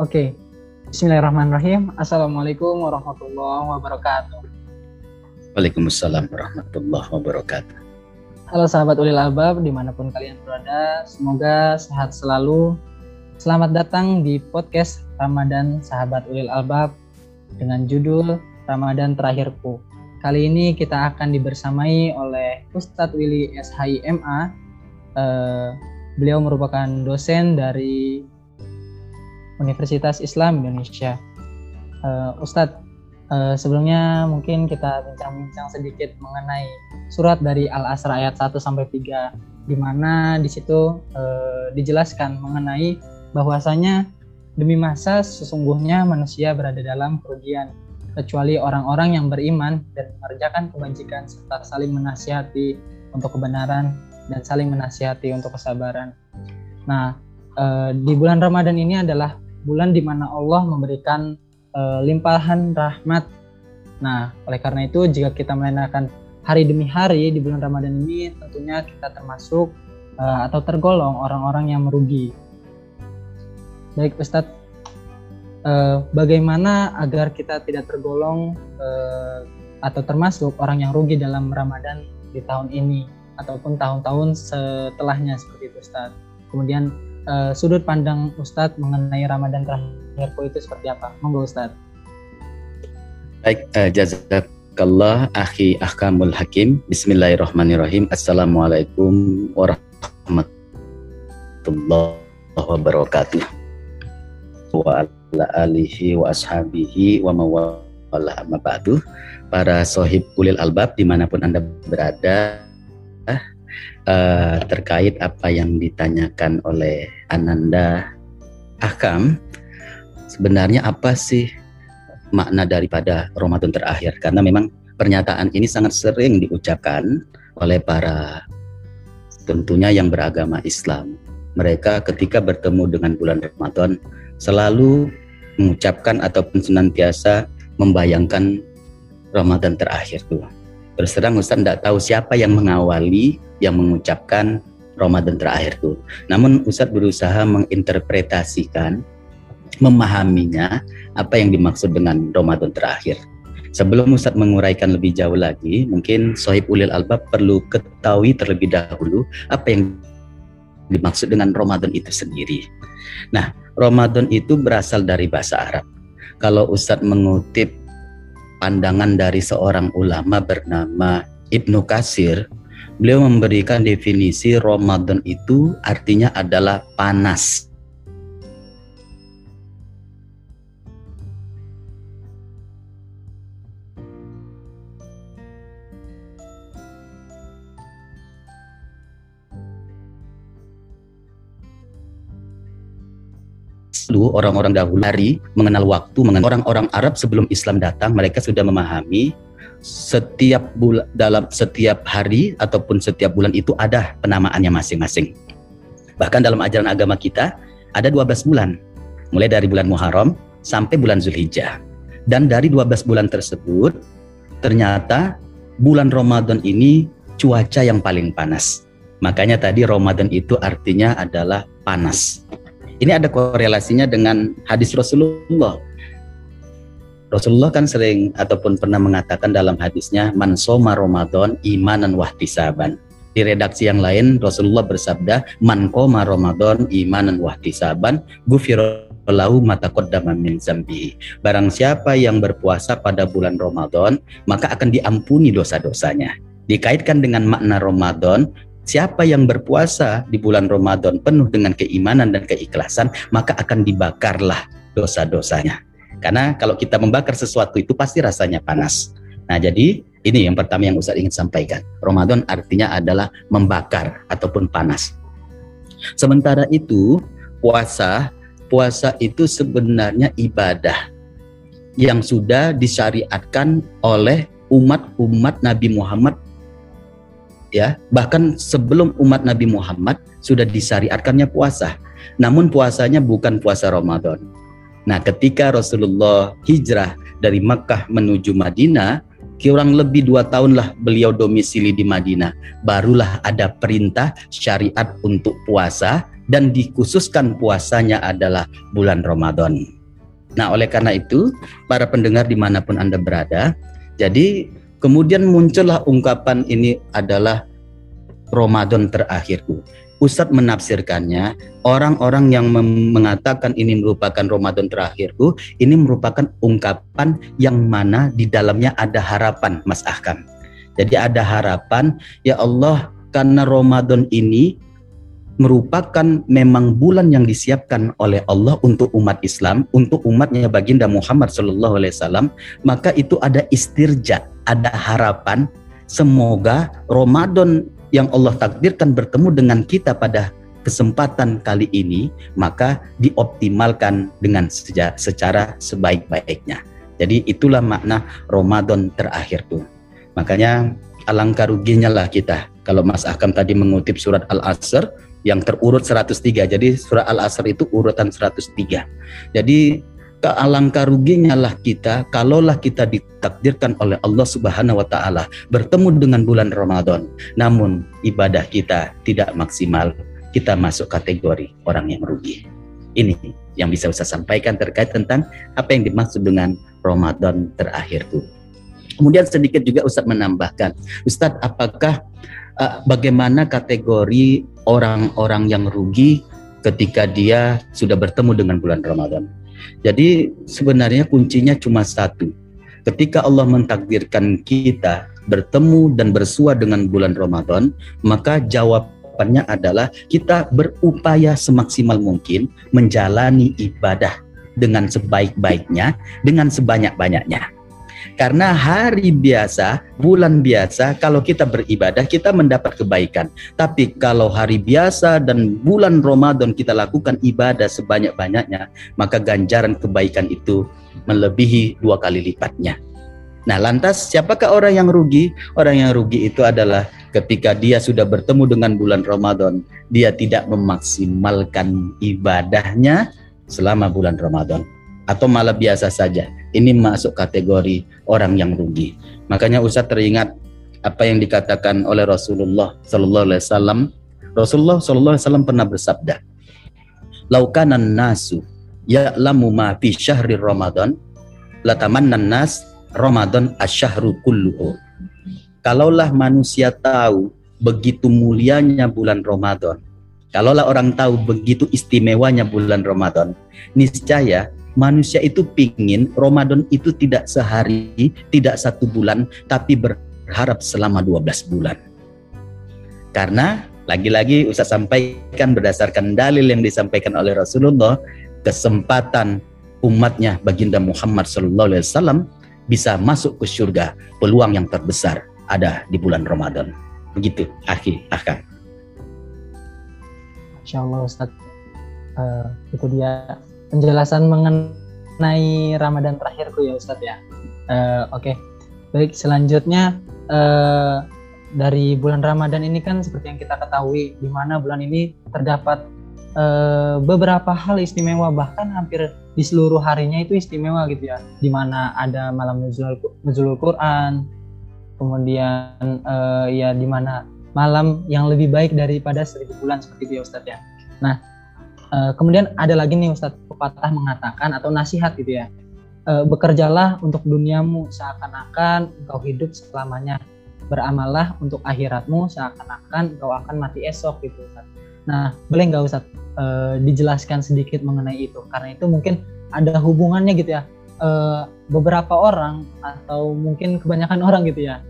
Oke. Bismillahirrahmanirrahim. Assalamualaikum warahmatullahi wabarakatuh. Waalaikumsalam warahmatullahi wabarakatuh. Halo sahabat Ulil Albab di mana pun kalian berada, semoga sehat selalu. Selamat datang di podcast Ramadan Sahabat Ulil Albab dengan judul Ramadan Terakhirku. Kali ini kita akan dibersamai oleh Ustadz Willy SHIMA. Uh, beliau merupakan dosen dari Universitas Islam Indonesia. Uh, Ustadz, uh, sebelumnya mungkin kita bincang-bincang sedikit mengenai surat dari Al-Asr ayat 1 sampai 3 di mana di situ uh, dijelaskan mengenai bahwasanya demi masa sesungguhnya manusia berada dalam kerugian kecuali orang-orang yang beriman dan mengerjakan kebajikan serta saling menasihati untuk kebenaran dan saling menasihati untuk kesabaran. Nah, di bulan Ramadan ini adalah bulan di mana Allah memberikan uh, limpahan rahmat. Nah, oleh karena itu jika kita menandakan hari demi hari di bulan Ramadan ini, tentunya kita termasuk uh, atau tergolong orang-orang yang merugi. Baik, Ustadz, uh, bagaimana agar kita tidak tergolong uh, atau termasuk orang yang rugi dalam Ramadan di tahun ini ataupun tahun-tahun setelahnya seperti itu, Ustadz. Kemudian uh, sudut pandang Ustadz mengenai Ramadan terakhirku itu seperti apa? Monggo Ustadz. Baik, uh, jazakallah akhi ahkamul hakim. Bismillahirrahmanirrahim. Assalamualaikum warahmatullahi wabarakatuh. Wa ala alihi wa ashabihi wa mawala amma. Para sohib ulil albab di mana pun Anda berada, uh, terkait apa yang ditanyakan oleh Ananda Akam sebenarnya apa sih makna daripada Ramadan terakhir? Karena memang pernyataan ini sangat sering diucapkan oleh para tentunya yang beragama Islam. Mereka ketika bertemu dengan bulan Ramadan selalu mengucapkan ataupun senantiasa membayangkan Ramadan terakhir tuh Terus terang Ustaz tidak tahu siapa yang mengawali yang mengucapkan Ramadan terakhir itu. Namun Ustaz berusaha menginterpretasikan, memahaminya apa yang dimaksud dengan Ramadan terakhir. Sebelum Ustaz menguraikan lebih jauh lagi, mungkin Sohib Ulil Albab perlu ketahui terlebih dahulu apa yang dimaksud dengan Ramadan itu sendiri. Nah, Ramadan itu berasal dari bahasa Arab. Kalau Ustadz mengutip pandangan dari seorang ulama bernama Ibnu Kasir, beliau memberikan definisi Ramadan itu artinya adalah panas. Dulu orang-orang dahulu hari mengenal waktu, mengenal orang-orang Arab sebelum Islam datang, mereka sudah memahami setiap bulan dalam setiap hari ataupun setiap bulan itu ada penamaannya masing-masing. Bahkan dalam ajaran agama kita ada 12 bulan. Mulai dari bulan Muharram sampai bulan Zulhijjah. Dan dari 12 bulan tersebut ternyata bulan Ramadan ini cuaca yang paling panas. Makanya tadi Ramadan itu artinya adalah panas. Ini ada korelasinya dengan hadis Rasulullah. Rasulullah kan sering ataupun pernah mengatakan dalam hadisnya man soma Ramadan imanan wahtisaban. Di redaksi yang lain Rasulullah bersabda man koma Ramadan imanan wahtisaban gufirallahu mata min zambi. Barang siapa yang berpuasa pada bulan Ramadan maka akan diampuni dosa-dosanya. Dikaitkan dengan makna Ramadan, Siapa yang berpuasa di bulan Ramadan penuh dengan keimanan dan keikhlasan, maka akan dibakarlah dosa-dosanya. Karena kalau kita membakar sesuatu itu pasti rasanya panas. Nah, jadi ini yang pertama yang Ustaz ingin sampaikan. Ramadan artinya adalah membakar ataupun panas. Sementara itu, puasa puasa itu sebenarnya ibadah yang sudah disyariatkan oleh umat-umat Nabi Muhammad ya. Bahkan sebelum umat Nabi Muhammad sudah disyariatkannya puasa. Namun puasanya bukan puasa Ramadan. Nah ketika Rasulullah hijrah dari Makkah menuju Madinah kurang lebih dua tahun lah beliau domisili di Madinah. Barulah ada perintah syariat untuk puasa dan dikhususkan puasanya adalah bulan Ramadan. Nah, oleh karena itu, para pendengar di mana pun Anda berada, jadi kemudian muncullah ungkapan ini adalah Ramadan terakhirku. Ustadz menafsirkannya, orang-orang yang mengatakan ini merupakan Ramadan terakhirku, ini merupakan ungkapan yang mana di dalamnya ada harapan, Mas Ahkam. Jadi ada harapan, ya Allah, karena Ramadan ini merupakan memang bulan yang disiapkan oleh Allah untuk umat Islam, untuk umatnya baginda Muhammad Shallallahu Alaihi Wasallam, maka itu ada istirja, ada harapan. Semoga Ramadan yang Allah takdirkan bertemu dengan kita pada kesempatan kali ini maka dioptimalkan dengan secara sebaik-baiknya. Jadi itulah makna Ramadan terakhir tuh. Makanya alangkah ruginya lah kita kalau Mas Akam tadi mengutip surat Al-Asr yang terurut 103. Jadi surat Al-Asr itu urutan 103. Jadi kealangkah ruginya lah kita kalaulah kita ditakdirkan oleh Allah Subhanahu wa taala bertemu dengan bulan Ramadan namun ibadah kita tidak maksimal kita masuk kategori orang yang rugi ini yang bisa saya sampaikan terkait tentang apa yang dimaksud dengan Ramadan terakhir itu kemudian sedikit juga Ustadz menambahkan Ustadz apakah uh, bagaimana kategori orang-orang yang rugi ketika dia sudah bertemu dengan bulan Ramadan jadi sebenarnya kuncinya cuma satu. Ketika Allah mentakdirkan kita bertemu dan bersua dengan bulan Ramadan, maka jawabannya adalah kita berupaya semaksimal mungkin menjalani ibadah dengan sebaik-baiknya, dengan sebanyak-banyaknya. Karena hari biasa, bulan biasa, kalau kita beribadah, kita mendapat kebaikan. Tapi kalau hari biasa dan bulan Ramadan kita lakukan ibadah sebanyak-banyaknya, maka ganjaran kebaikan itu melebihi dua kali lipatnya. Nah, lantas siapakah orang yang rugi? Orang yang rugi itu adalah ketika dia sudah bertemu dengan bulan Ramadan, dia tidak memaksimalkan ibadahnya selama bulan Ramadan atau malah biasa saja ini masuk kategori orang yang rugi. Makanya Ustaz teringat apa yang dikatakan oleh Rasulullah Sallallahu Alaihi Wasallam. Rasulullah Sallallahu Alaihi Wasallam pernah bersabda, "Laukanan nasu ya'lamu ma fi syahri Ramadan, latamannan nas Ramadan asyahru kulluhu." Kalaulah manusia tahu begitu mulianya bulan Ramadan, kalaulah orang tahu begitu istimewanya bulan Ramadan, niscaya manusia itu pingin Ramadan itu tidak sehari, tidak satu bulan, tapi berharap selama 12 bulan. Karena lagi-lagi Ustaz sampaikan berdasarkan dalil yang disampaikan oleh Rasulullah, kesempatan umatnya baginda Muhammad Sallallahu Alaihi Wasallam bisa masuk ke surga, peluang yang terbesar ada di bulan Ramadan. Begitu, akhi, akan. Insya Allah Ustaz, uh, itu dia penjelasan mengenai Ramadan terakhirku ya Ustadz ya. Uh, Oke, okay. baik selanjutnya uh, dari bulan Ramadan ini kan seperti yang kita ketahui di mana bulan ini terdapat uh, beberapa hal istimewa bahkan hampir di seluruh harinya itu istimewa gitu ya. Di mana ada malam nuzul, Quran, kemudian uh, ya di mana malam yang lebih baik daripada seribu bulan seperti itu ya Ustadz ya. Nah, Uh, kemudian ada lagi nih Ustadz pepatah mengatakan atau nasihat gitu ya. Uh, bekerjalah untuk duniamu seakan-akan engkau hidup selamanya. Beramallah untuk akhiratmu seakan-akan engkau akan mati esok gitu Ustadz. Nah, boleh nggak Ustadz uh, dijelaskan sedikit mengenai itu? Karena itu mungkin ada hubungannya gitu ya. Uh, beberapa orang atau mungkin kebanyakan orang gitu ya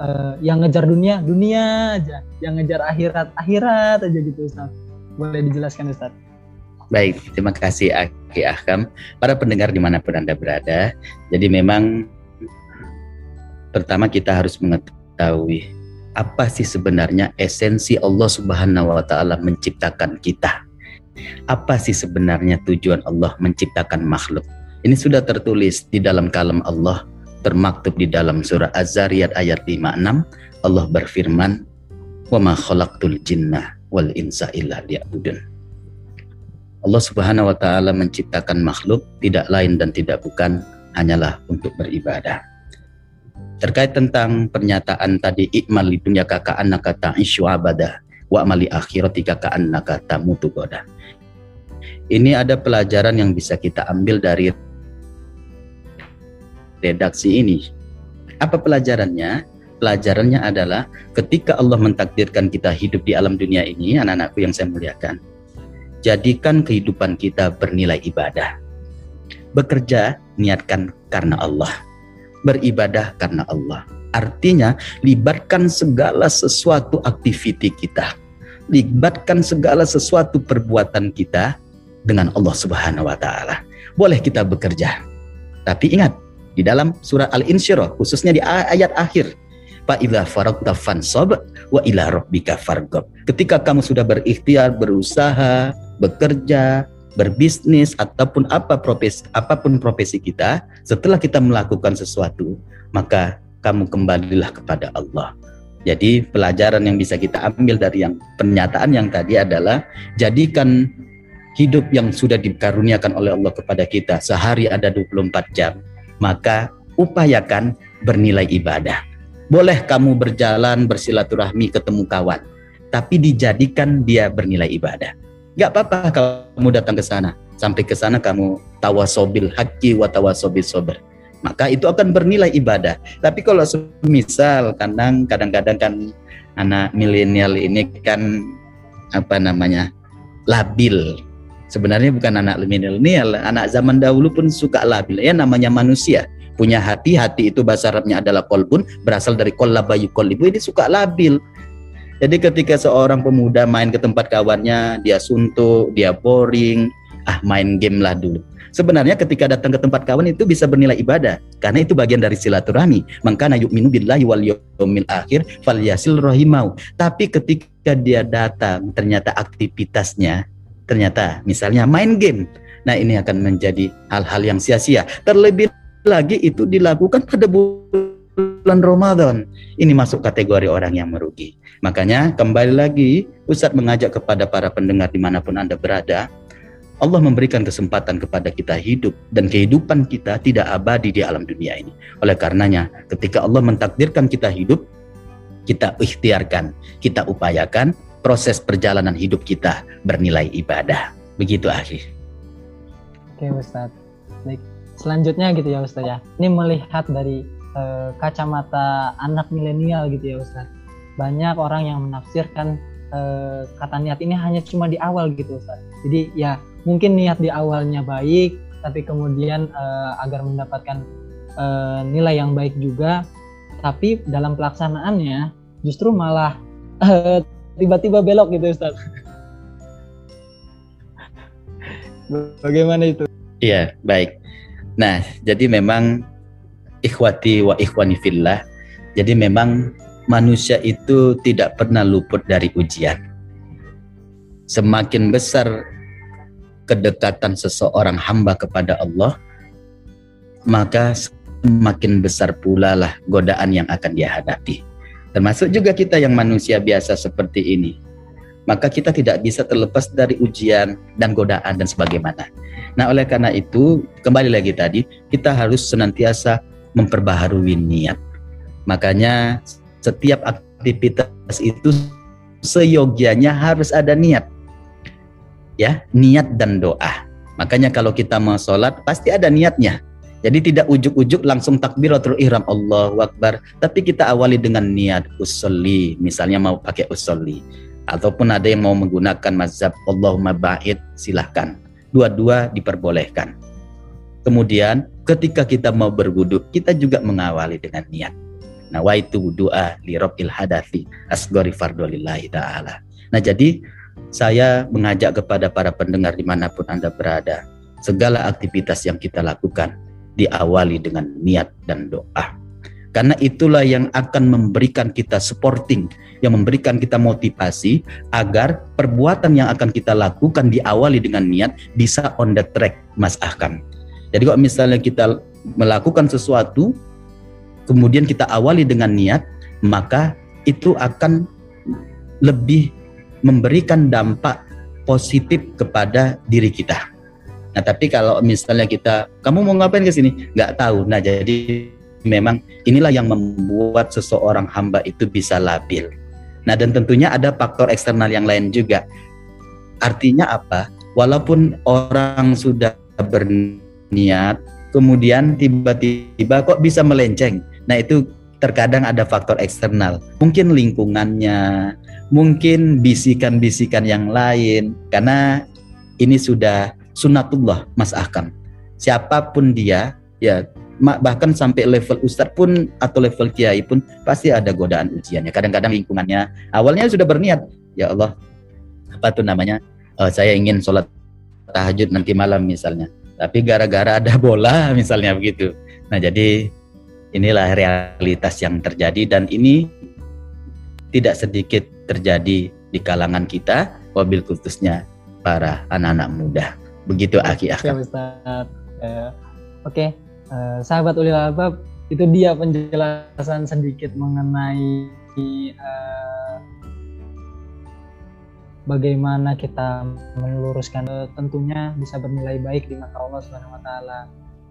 uh, yang ngejar dunia dunia aja yang ngejar akhirat akhirat aja gitu Ustaz boleh dijelaskan Ustaz Baik, terima kasih Aki Ahkam. Para pendengar di mana pun Anda berada, jadi memang pertama kita harus mengetahui apa sih sebenarnya esensi Allah Subhanahu wa taala menciptakan kita. Apa sih sebenarnya tujuan Allah menciptakan makhluk? Ini sudah tertulis di dalam kalam Allah, termaktub di dalam surah Az-Zariyat ayat 56. Allah berfirman, "Wa ma khalaqtul jinna wal insa illa liya'budun." Allah Subhanahu wa taala menciptakan makhluk tidak lain dan tidak bukan hanyalah untuk beribadah. Terkait tentang pernyataan tadi ikmal di dunia kakak anak kata isyu abada. wa mali akhiratika ka'annaka tamutu goda. Ini ada pelajaran yang bisa kita ambil dari redaksi ini. Apa pelajarannya? Pelajarannya adalah ketika Allah mentakdirkan kita hidup di alam dunia ini, anak-anakku yang saya muliakan, jadikan kehidupan kita bernilai ibadah. Bekerja, niatkan karena Allah. Beribadah karena Allah. Artinya, libatkan segala sesuatu aktiviti kita. Libatkan segala sesuatu perbuatan kita dengan Allah Subhanahu wa taala. Boleh kita bekerja. Tapi ingat, di dalam surah Al-Insyirah, khususnya di ayat akhir. Ketika kamu sudah berikhtiar, berusaha, bekerja, berbisnis ataupun apa profesi apa pun profesi kita, setelah kita melakukan sesuatu, maka kamu kembalilah kepada Allah. Jadi pelajaran yang bisa kita ambil dari yang pernyataan yang tadi adalah jadikan hidup yang sudah dikaruniakan oleh Allah kepada kita sehari ada 24 jam, maka upayakan bernilai ibadah. Boleh kamu berjalan bersilaturahmi ketemu kawan, tapi dijadikan dia bernilai ibadah. Gak apa-apa kamu datang ke sana. Sampai ke sana kamu tawasobil haki wa tawasobil sober. Maka itu akan bernilai ibadah. Tapi kalau misal kadang kadang-kadang kan anak milenial ini kan apa namanya labil. Sebenarnya bukan anak milenial, anak zaman dahulu pun suka labil. Ya namanya manusia punya hati, hati itu bahasa Arabnya adalah kolbun, berasal dari kollabayu kolibu, ini suka labil. Jadi ketika seorang pemuda main ke tempat kawannya, dia suntuk, dia boring, ah main game lah dulu. Sebenarnya ketika datang ke tempat kawan itu bisa bernilai ibadah karena itu bagian dari silaturahmi. Maka yu'minu billahi wal yawmil akhir falyasil rahimau. Tapi ketika dia datang ternyata aktivitasnya ternyata misalnya main game. Nah, ini akan menjadi hal-hal yang sia-sia. Terlebih lagi itu dilakukan pada bulan Ramadan. Ini masuk kategori orang yang merugi. Makanya kembali lagi Ustadz mengajak kepada para pendengar di mana pun Anda berada, Allah memberikan kesempatan kepada kita hidup dan kehidupan kita tidak abadi di alam dunia ini. Oleh karenanya, ketika Allah mentakdirkan kita hidup, kita ikhtiarkan, kita upayakan proses perjalanan hidup kita bernilai ibadah. Begitu akhir. Oke Ustadz. Baik selanjutnya gitu ya Ustaz ya. Ini melihat dari uh, kacamata anak milenial gitu ya Ustaz. Banyak orang yang menafsirkan uh, kata niat ini hanya cuma di awal gitu Ustaz. Jadi ya mungkin niat di awalnya baik, tapi kemudian uh, agar mendapatkan nilai yang baik juga, tapi dalam pelaksanaannya justru malah tiba-tiba belok gitu Ustaz. Bagaimana itu? Iya, baik. Nah, jadi memang ikhwati wa ikhwani fillah. Jadi memang manusia itu tidak pernah luput dari ujian. Semakin besar kedekatan seseorang hamba kepada Allah, maka semakin besar pula lah godaan yang akan dia hadapi. Termasuk juga kita yang manusia biasa seperti ini maka kita tidak bisa terlepas dari ujian dan godaan dan sebagaimana. Nah, oleh karena itu, kembali lagi tadi, kita harus senantiasa memperbaharui niat. Makanya setiap aktivitas itu seyogianya harus ada niat. Ya, niat dan doa. Makanya kalau kita mau sholat, pasti ada niatnya. Jadi tidak ujuk-ujuk langsung takbiratul ihram Allah Akbar, tapi kita awali dengan niat usolli, misalnya mau pakai usolli ataupun ada yang mau menggunakan mazhab Allahumma ba'id silahkan dua-dua diperbolehkan kemudian ketika kita mau berwudu kita juga mengawali dengan niat. Nah wa itu doa li rabbil hadathi asgori fardolillahi ta'ala. Nah jadi saya mengajak kepada para pendengar di mana pun anda berada segala aktivitas yang kita lakukan diawali dengan niat dan doa. Karena itulah yang akan memberikan kita supporting, yang memberikan kita motivasi agar perbuatan yang akan kita lakukan diawali dengan niat bisa on the track, Mas Ahkam. Jadi kalau misalnya kita melakukan sesuatu, kemudian kita awali dengan niat, maka itu akan lebih memberikan dampak positif kepada diri kita. Nah, tapi kalau misalnya kita, kamu mau ngapain ke sini? Nggak tahu. Nah, jadi memang inilah yang membuat seseorang hamba itu bisa labil. Nah, dan tentunya ada faktor eksternal yang lain juga. Artinya apa? Walaupun orang sudah berniat, kemudian tiba-tiba kok bisa melenceng. Nah, itu terkadang ada faktor eksternal. Mungkin lingkungannya, mungkin bisikan-bisikan yang lain. Karena ini sudah sunatullah, Mas Akam. Siapa pun dia, ya bahkan sampai level ustadz pun atau level kiai pun pasti ada godaan ujiannya. Kadang-kadang lingkungannya awalnya sudah berniat, ya Allah, apa tuh namanya? Uh, saya ingin sholat tahajud nanti malam misalnya. Tapi gara-gara ada bola misalnya begitu. Nah jadi inilah realitas yang terjadi dan ini tidak sedikit terjadi di kalangan kita, wabil khususnya para anak-anak muda. Begitu Aki Akam. Uh, Oke, uh, sahabat ulil albab itu dia penjelasan sedikit mengenai uh, bagaimana kita meluruskan uh, tentunya bisa bernilai baik di mata Allah Subhanahu wa taala.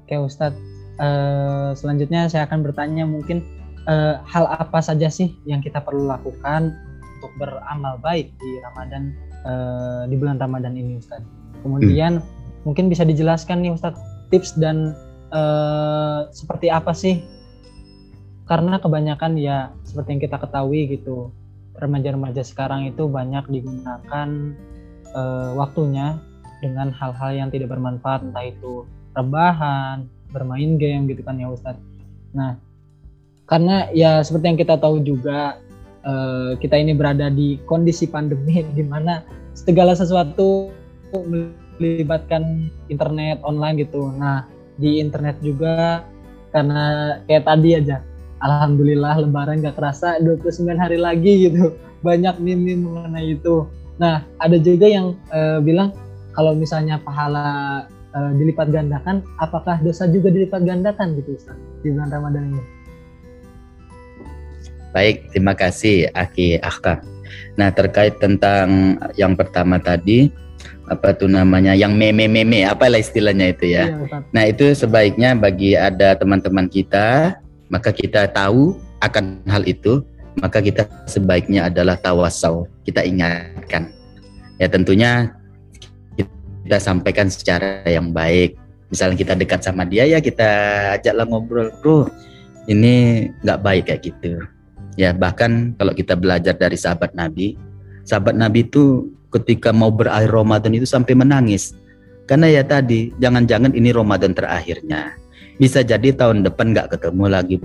Oke Ustadz, uh, selanjutnya saya akan bertanya mungkin uh, hal apa saja sih yang kita perlu lakukan untuk beramal baik di Ramadan uh, di bulan Ramadan ini Ustadz. Kemudian hmm. mungkin bisa dijelaskan nih Ustadz tips dan uh, seperti apa sih? Karena kebanyakan ya seperti yang kita ketahui gitu, remaja-remaja sekarang itu banyak digunakan uh, waktunya dengan hal-hal yang tidak bermanfaat, entah itu rebahan, bermain game gitu kan ya Ustadz. Nah, karena ya seperti yang kita tahu juga uh, kita ini berada di kondisi pandemi di mana segala sesuatu melibatkan internet online gitu. Nah, di internet juga karena kayak tadi aja Alhamdulillah lebaran gak kerasa 29 hari lagi gitu. Banyak meme mengenai itu. Nah ada juga yang uh, bilang kalau misalnya pahala uh, dilipat gandakan apakah dosa juga dilipat gandakan gitu Ustaz di bulan Ramadan ini? Baik terima kasih Aki Akhtar. Nah terkait tentang yang pertama tadi apa tuh namanya yang meme meme apa lah istilahnya itu ya. Iya, nah itu sebaiknya bagi ada teman-teman kita maka kita tahu akan hal itu maka kita sebaiknya adalah tawasau kita ingatkan ya tentunya kita sampaikan secara yang baik misalnya kita dekat sama dia ya kita ajaklah ngobrol bro ini nggak baik kayak gitu ya bahkan kalau kita belajar dari sahabat Nabi sahabat Nabi itu ketika mau berakhir Ramadan itu sampai menangis. Karena ya tadi, jangan-jangan ini Ramadan terakhirnya. Bisa jadi tahun depan nggak ketemu lagi.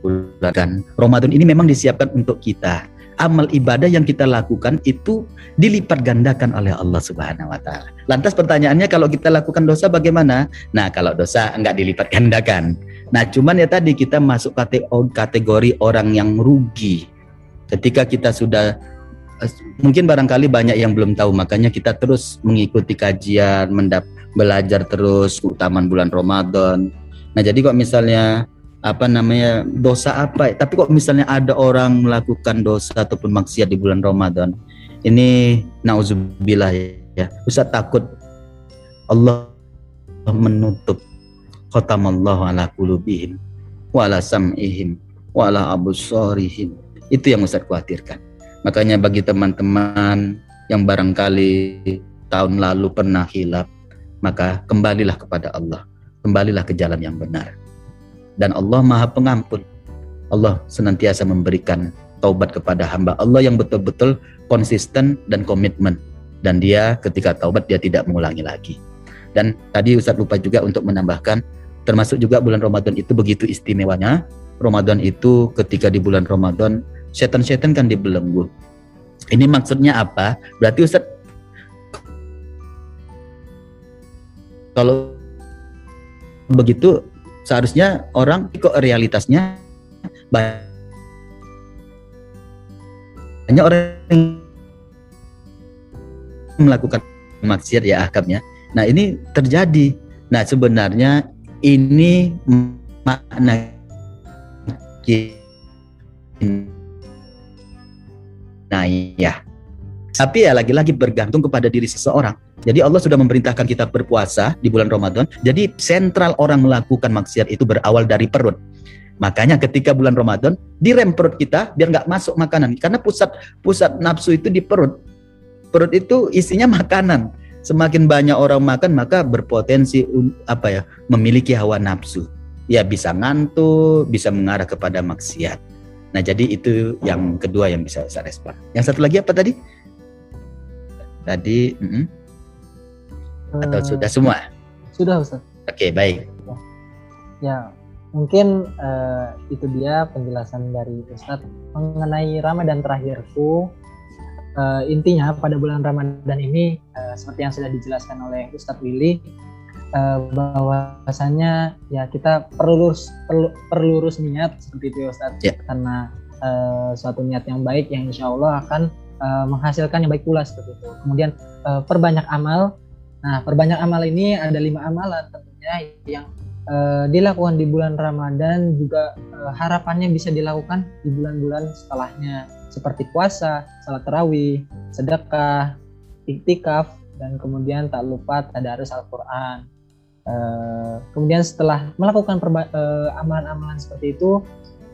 Bulan Ramadan ini memang disiapkan untuk kita. Amal ibadah yang kita lakukan itu dilipat gandakan oleh Allah Subhanahu wa taala. Lantas pertanyaannya kalau kita lakukan dosa bagaimana? Nah, kalau dosa enggak dilipat gandakan. Nah, cuman ya tadi kita masuk kategori orang yang rugi. Ketika kita sudah mungkin barangkali banyak yang belum tahu makanya kita terus mengikuti kajian mendap belajar terus keutamaan bulan Ramadan. Nah jadi kok misalnya apa namanya dosa apa? Tapi kok misalnya ada orang melakukan dosa ataupun maksiat di bulan Ramadan ini nauzubillah ya. Ustaz takut Allah menutup khatamallahu ala qulubihim wa ala sam'ihim wa ala itu yang Ustaz khawatirkan Makanya bagi teman-teman yang barangkali tahun lalu pernah hilap, maka kembalilah kepada Allah. Kembalilah ke jalan yang benar. Dan Allah Maha Pengampun. Allah senantiasa memberikan taubat kepada hamba Allah yang betul-betul konsisten dan komitmen. Dan dia ketika taubat dia tidak mengulangi lagi. Dan tadi Ustadz lupa juga untuk menambahkan termasuk juga bulan Ramadan itu begitu istimewanya. Ramadan itu ketika di bulan Ramadan setan-setan kan dibelenggu. Ini maksudnya apa? Berarti Ustaz kalau begitu seharusnya orang kok realitasnya banyak orang yang melakukan maksiat ya akamnya. Nah ini terjadi. Nah sebenarnya ini makna Nah iya. Tapi ya lagi-lagi bergantung kepada diri seseorang. Jadi Allah sudah memerintahkan kita berpuasa di bulan Ramadan. Jadi sentral orang melakukan maksiat itu berawal dari perut. Makanya ketika bulan Ramadan direm perut kita biar nggak masuk makanan karena pusat pusat nafsu itu di perut. Perut itu isinya makanan. Semakin banyak orang makan maka berpotensi apa ya memiliki hawa nafsu. Ya bisa ngantuk, bisa mengarah kepada maksiat. Nah jadi itu yang kedua yang bisa saya respon. Yang satu lagi apa tadi? Tadi, mm -mm. atau uh, sudah semua? Sudah Ustaz. Oke, baik. Ya, mungkin uh, itu dia penjelasan dari Ustadz mengenai Ramadan terakhirku. Uh, intinya pada bulan Ramadan ini, uh, seperti yang sudah dijelaskan oleh Ustadz Willy, uh, bahwasanya ya kita perlu lurus perlu, perlu lurus niat seperti itu ya Ustadz, yeah. karena uh, suatu niat yang baik yang insya Allah akan uh, menghasilkan yang baik pula seperti itu. Kemudian uh, perbanyak amal. Nah, perbanyak amal ini ada lima amalan tentunya yang uh, dilakukan di bulan Ramadan juga uh, harapannya bisa dilakukan di bulan-bulan setelahnya seperti puasa, salat tarawih, sedekah, iktikaf dan kemudian tak lupa tadarus Al-Qur'an. Uh, kemudian setelah melakukan amalan-amalan uh, seperti itu,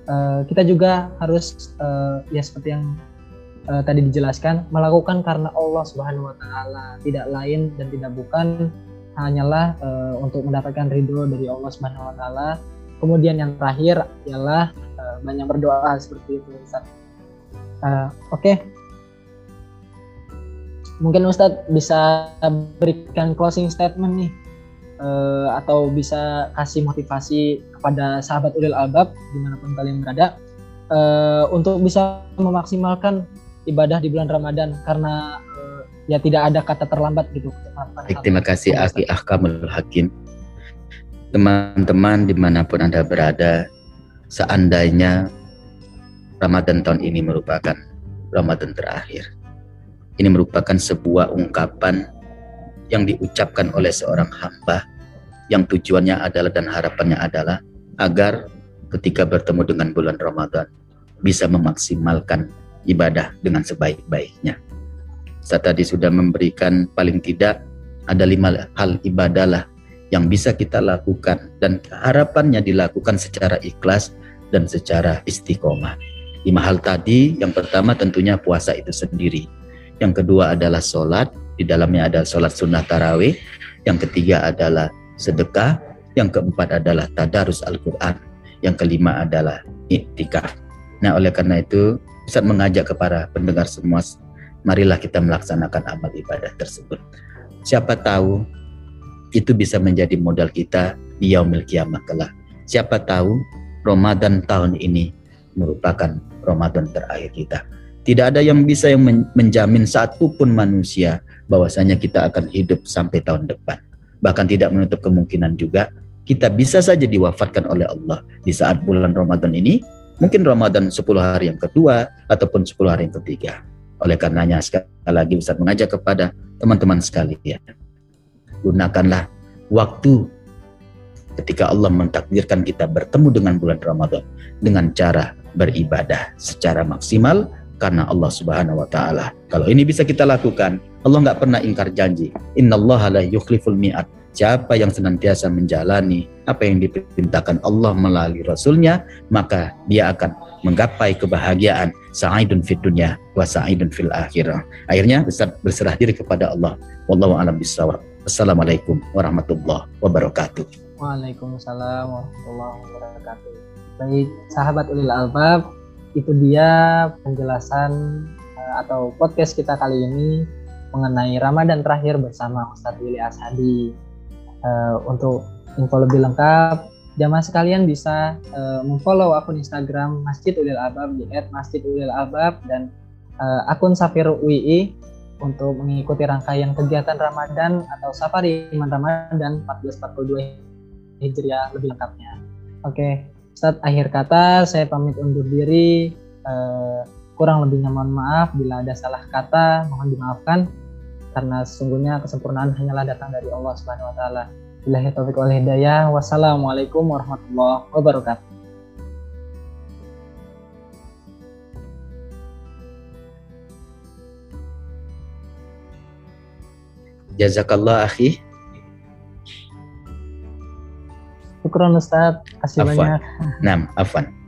uh, kita juga harus uh, ya seperti yang uh, tadi dijelaskan melakukan karena Allah Subhanahu wa taala, tidak lain dan tidak bukan hanyalah uh, untuk mendapatkan ridho dari Allah Subhanahu wa taala. Kemudian yang terakhir ialah uh, banyak berdoa seperti itu. Uh, oke. Okay. Mungkin Ustadz bisa berikan closing statement nih uh, atau bisa kasih motivasi kepada sahabat Ulil Albab di mana pun kalian berada uh, untuk bisa memaksimalkan ibadah di bulan Ramadan karena uh, ya tidak ada kata terlambat gitu. Baik, terima kasih Aki Ahkamul Hakim. Teman-teman di mana pun Anda berada, seandainya Ramadan tahun ini merupakan Ramadan terakhir. Ini merupakan sebuah ungkapan yang diucapkan oleh seorang hamba yang tujuannya adalah dan harapannya adalah agar ketika bertemu dengan bulan Ramadan bisa memaksimalkan ibadah dengan sebaik-baiknya. Saya tadi sudah memberikan paling tidak ada lima hal ibadah lah yang bisa kita lakukan dan harapannya dilakukan secara ikhlas dan secara istiqomah. Lima hal tadi, yang pertama tentunya puasa itu sendiri. Yang kedua adalah sholat, di dalamnya ada sholat sunnah tarawih. Yang ketiga adalah sedekah. Yang keempat adalah tadarus Al-Quran. Yang kelima adalah iktikaf. Nah oleh karena itu Ustaz mengajak kepada pendengar semua, marilah kita melaksanakan amal ibadah tersebut. Siapa tahu itu bisa menjadi modal kita di yaumil kiamah kelak. Siapa tahu Ramadan tahun ini merupakan Ramadan terakhir kita. Tidak ada yang bisa yang menjamin satu pun manusia bahwasanya kita akan hidup sampai tahun depan. Bahkan tidak menutup kemungkinan juga kita bisa saja diwafatkan oleh Allah di saat bulan Ramadan ini Mungkin Ramadan 10 hari yang kedua ataupun 10 hari yang ketiga. Oleh karenanya sekali lagi Ustaz mengajak kepada teman-teman sekalian. Gunakanlah waktu ketika Allah mentakdirkan kita bertemu dengan bulan Ramadan dengan cara beribadah secara maksimal karena Allah Subhanahu wa taala. Kalau ini bisa kita lakukan, Allah nggak pernah ingkar janji. Innallaha la yukhliful mi'at. Siapa yang senantiasa menjalani apa yang diperintahkan Allah melalui Rasulnya, maka dia akan menggapai kebahagiaan sa'idun fid dunya wa sa'idun fil akhirah. Akhirnya berserah diri kepada Allah. Wallahu a'lam bishawab. Assalamualaikum warahmatullahi wabarakatuh. Waalaikumsalam warahmatullahi wabarakatuh. Baik, sahabat ulil albab, itu dia penjelasan eh, atau podcast kita kali ini mengenai Ramadan terakhir bersama Ustadz Willy Ashadi. Uh, untuk info lebih lengkap, jamaah sekalian bisa uh, memfollow akun Instagram Masjid Ulil Albab di @masjidulil_albab dan akun Safir UI untuk mengikuti rangkaian kegiatan Ramadan atau Safari Iman Ramadan 1442 Hijriah lebih lengkapnya. Oke. Ustaz akhir kata saya pamit undur diri. Uh, kurang lebihnya mohon maaf bila ada salah kata mohon dimaafkan karena sesungguhnya kesempurnaan hanyalah datang dari Allah Subhanahu wa taala. Billahi taufiq wal hidayah. Wassalamualaikum warahmatullahi wabarakatuh. Jazakallah akhi. Syukron Ustaz, kasih Afwan. banyak. Nah, Afwan.